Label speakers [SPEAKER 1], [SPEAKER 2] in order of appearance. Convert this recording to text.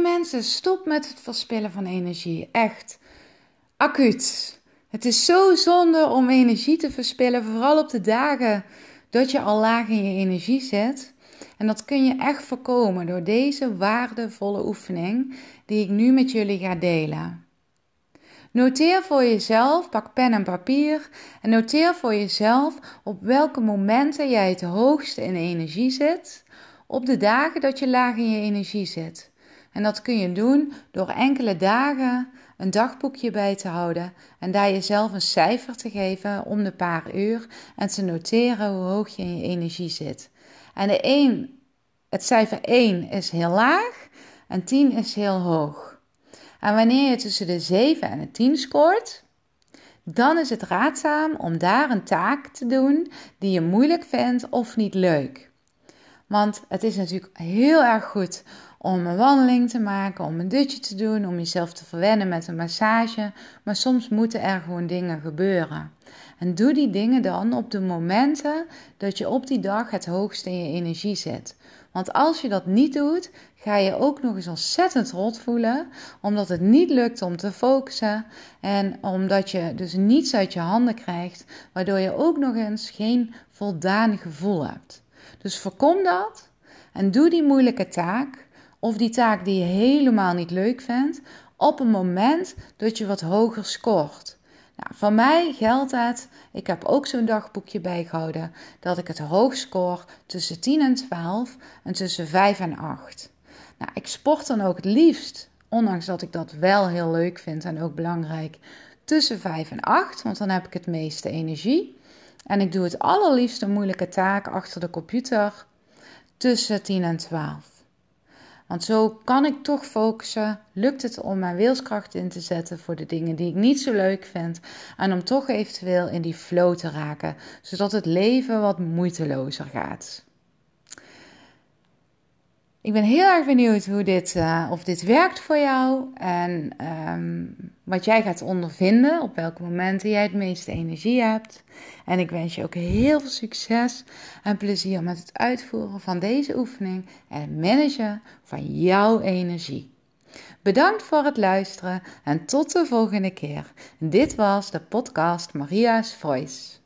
[SPEAKER 1] mensen, stop met het verspillen van energie. Echt. Acuut. Het is zo zonde om energie te verspillen, vooral op de dagen dat je al laag in je energie zit. En dat kun je echt voorkomen door deze waardevolle oefening die ik nu met jullie ga delen. Noteer voor jezelf, pak pen en papier en noteer voor jezelf op welke momenten jij het hoogste in energie zit op de dagen dat je laag in je energie zit. En dat kun je doen door enkele dagen een dagboekje bij te houden en daar jezelf een cijfer te geven om de paar uur en te noteren hoe hoog je in je energie zit. En de 1, het cijfer 1 is heel laag en 10 is heel hoog. En wanneer je tussen de 7 en de 10 scoort, dan is het raadzaam om daar een taak te doen die je moeilijk vindt of niet leuk. Want het is natuurlijk heel erg goed om een wandeling te maken, om een dutje te doen, om jezelf te verwennen met een massage. Maar soms moeten er gewoon dingen gebeuren. En doe die dingen dan op de momenten dat je op die dag het hoogst in je energie zit. Want als je dat niet doet, ga je ook nog eens ontzettend rot voelen, omdat het niet lukt om te focussen en omdat je dus niets uit je handen krijgt, waardoor je ook nog eens geen voldaan gevoel hebt. Dus voorkom dat en doe die moeilijke taak of die taak die je helemaal niet leuk vindt op een moment dat je wat hoger scoort. Nou, voor mij geldt het, ik heb ook zo'n dagboekje bijgehouden, dat ik het hoog score tussen 10 en 12 en tussen 5 en 8. Nou, ik sport dan ook het liefst, ondanks dat ik dat wel heel leuk vind en ook belangrijk, tussen 5 en 8, want dan heb ik het meeste energie. En ik doe het allerliefste moeilijke taak achter de computer tussen 10 en 12. Want zo kan ik toch focussen. Lukt het om mijn wilskracht in te zetten voor de dingen die ik niet zo leuk vind. En om toch eventueel in die flow te raken. Zodat het leven wat moeitelozer gaat. Ik ben heel erg benieuwd hoe dit, uh, of dit werkt voor jou en um, wat jij gaat ondervinden, op welke momenten jij het meeste energie hebt. En ik wens je ook heel veel succes en plezier met het uitvoeren van deze oefening en het managen van jouw energie. Bedankt voor het luisteren en tot de volgende keer. Dit was de podcast Maria's Voice.